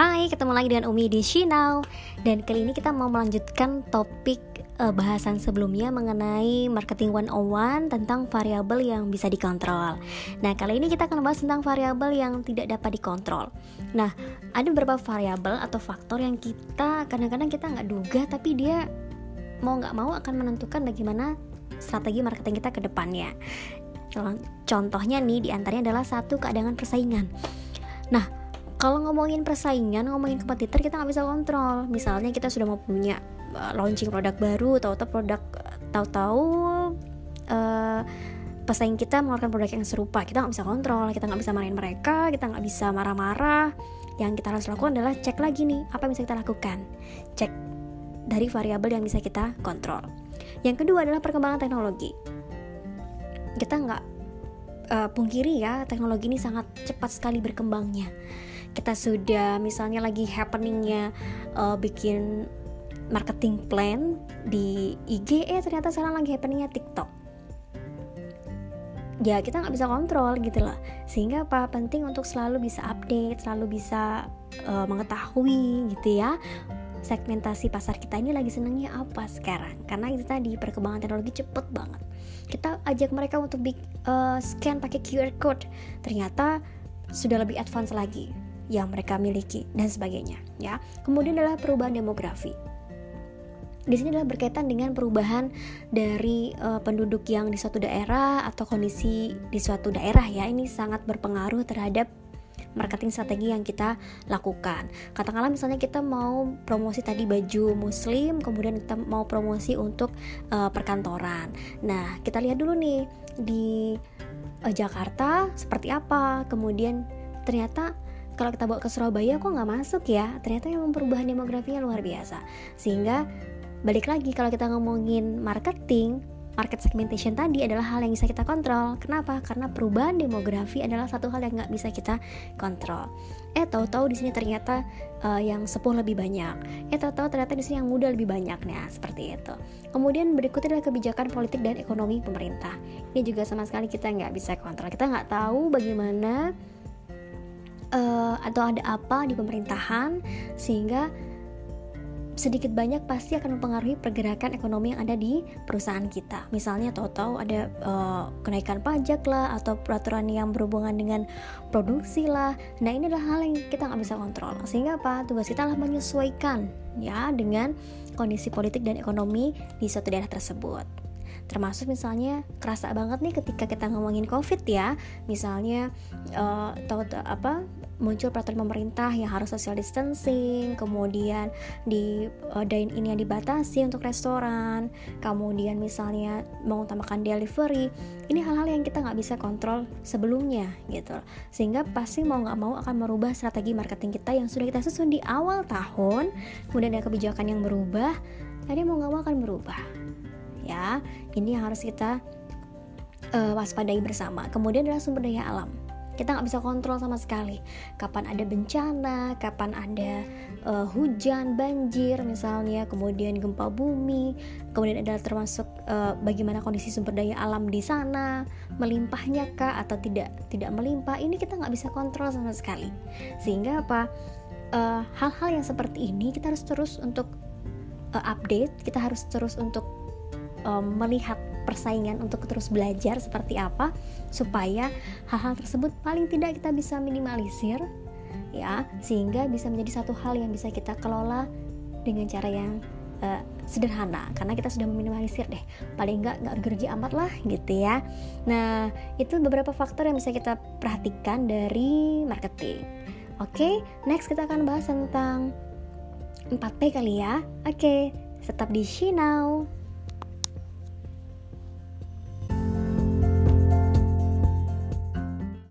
Hai, ketemu lagi dengan Umi di Shinau. Dan kali ini kita mau melanjutkan topik uh, bahasan sebelumnya mengenai marketing 101 tentang variabel yang bisa dikontrol. Nah, kali ini kita akan bahas tentang variabel yang tidak dapat dikontrol. Nah, ada beberapa variabel atau faktor yang kita kadang-kadang kita nggak duga tapi dia mau nggak mau akan menentukan bagaimana strategi marketing kita ke depannya. Contohnya nih, di antaranya adalah satu keadaan persaingan. Nah, kalau ngomongin persaingan ngomongin kompetitor kita nggak bisa kontrol. Misalnya kita sudah mau punya uh, launching produk baru tahu-tahu produk tahu-tahu uh, pesaing kita mengeluarkan produk yang serupa kita nggak bisa kontrol kita nggak bisa marahin mereka kita nggak bisa marah-marah. Yang kita harus lakukan adalah cek lagi nih apa yang bisa kita lakukan. Cek dari variabel yang bisa kita kontrol. Yang kedua adalah perkembangan teknologi. Kita nggak uh, pungkiri ya teknologi ini sangat cepat sekali berkembangnya kita sudah misalnya lagi happeningnya uh, bikin marketing plan di IG eh ternyata sekarang lagi happeningnya TikTok. Ya kita nggak bisa kontrol gitu loh. Sehingga apa? Penting untuk selalu bisa update selalu bisa uh, mengetahui gitu ya segmentasi pasar kita ini lagi senangnya apa sekarang. Karena itu tadi perkembangan teknologi cepet banget. Kita ajak mereka untuk big, uh, scan pakai QR code. Ternyata sudah lebih advance lagi yang mereka miliki dan sebagainya ya. Kemudian adalah perubahan demografi. Di sini adalah berkaitan dengan perubahan dari uh, penduduk yang di suatu daerah atau kondisi di suatu daerah ya. Ini sangat berpengaruh terhadap marketing strategi yang kita lakukan. Katakanlah misalnya kita mau promosi tadi baju muslim, kemudian kita mau promosi untuk uh, perkantoran. Nah, kita lihat dulu nih di uh, Jakarta seperti apa. Kemudian ternyata kalau kita bawa ke Surabaya kok nggak masuk ya ternyata memang perubahan demografinya luar biasa sehingga balik lagi kalau kita ngomongin marketing market segmentation tadi adalah hal yang bisa kita kontrol. Kenapa? Karena perubahan demografi adalah satu hal yang nggak bisa kita kontrol. Eh tahu-tahu di sini ternyata uh, yang sepuh lebih banyak. Eh tahu-tahu ternyata di sini yang muda lebih banyak. Nah seperti itu. Kemudian berikutnya adalah kebijakan politik dan ekonomi pemerintah. Ini juga sama sekali kita nggak bisa kontrol. Kita nggak tahu bagaimana atau ada apa di pemerintahan sehingga sedikit banyak pasti akan mempengaruhi pergerakan ekonomi yang ada di perusahaan kita. Misalnya tahu-tahu ada uh, kenaikan pajak lah atau peraturan yang berhubungan dengan produksi lah. Nah ini adalah hal yang kita nggak bisa kontrol. Sehingga apa? Tugas kita adalah menyesuaikan ya dengan kondisi politik dan ekonomi di suatu daerah tersebut termasuk misalnya kerasa banget nih ketika kita ngomongin covid ya misalnya uh, tahu apa muncul peraturan pemerintah yang harus social distancing, kemudian di uh, dine in yang dibatasi untuk restoran, kemudian misalnya mengutamakan delivery, ini hal-hal yang kita nggak bisa kontrol sebelumnya gitu, sehingga pasti mau nggak mau akan merubah strategi marketing kita yang sudah kita susun di awal tahun, kemudian ada kebijakan yang berubah, tadi mau nggak mau akan berubah, ya, ini yang harus kita uh, waspadai bersama. Kemudian adalah sumber daya alam kita nggak bisa kontrol sama sekali. Kapan ada bencana kapan ada uh, hujan banjir misalnya kemudian gempa bumi kemudian ada termasuk uh, bagaimana kondisi sumber daya alam di sana melimpahnya kah atau tidak tidak melimpah ini kita nggak bisa kontrol sama sekali. Sehingga apa? Eh, hal-hal uh, yang seperti ini kita harus terus untuk uh, update kita harus terus untuk um, melihat persaingan untuk terus belajar seperti apa supaya hal-hal tersebut paling tidak kita bisa minimalisir ya sehingga bisa menjadi satu hal yang bisa kita kelola dengan cara yang uh, sederhana. Karena kita sudah meminimalisir deh paling nggak nggak rugi amat lah gitu ya. Nah itu beberapa faktor yang bisa kita perhatikan dari marketing. Oke okay, next kita akan bahas tentang 4P kali ya. Oke okay, tetap di She Now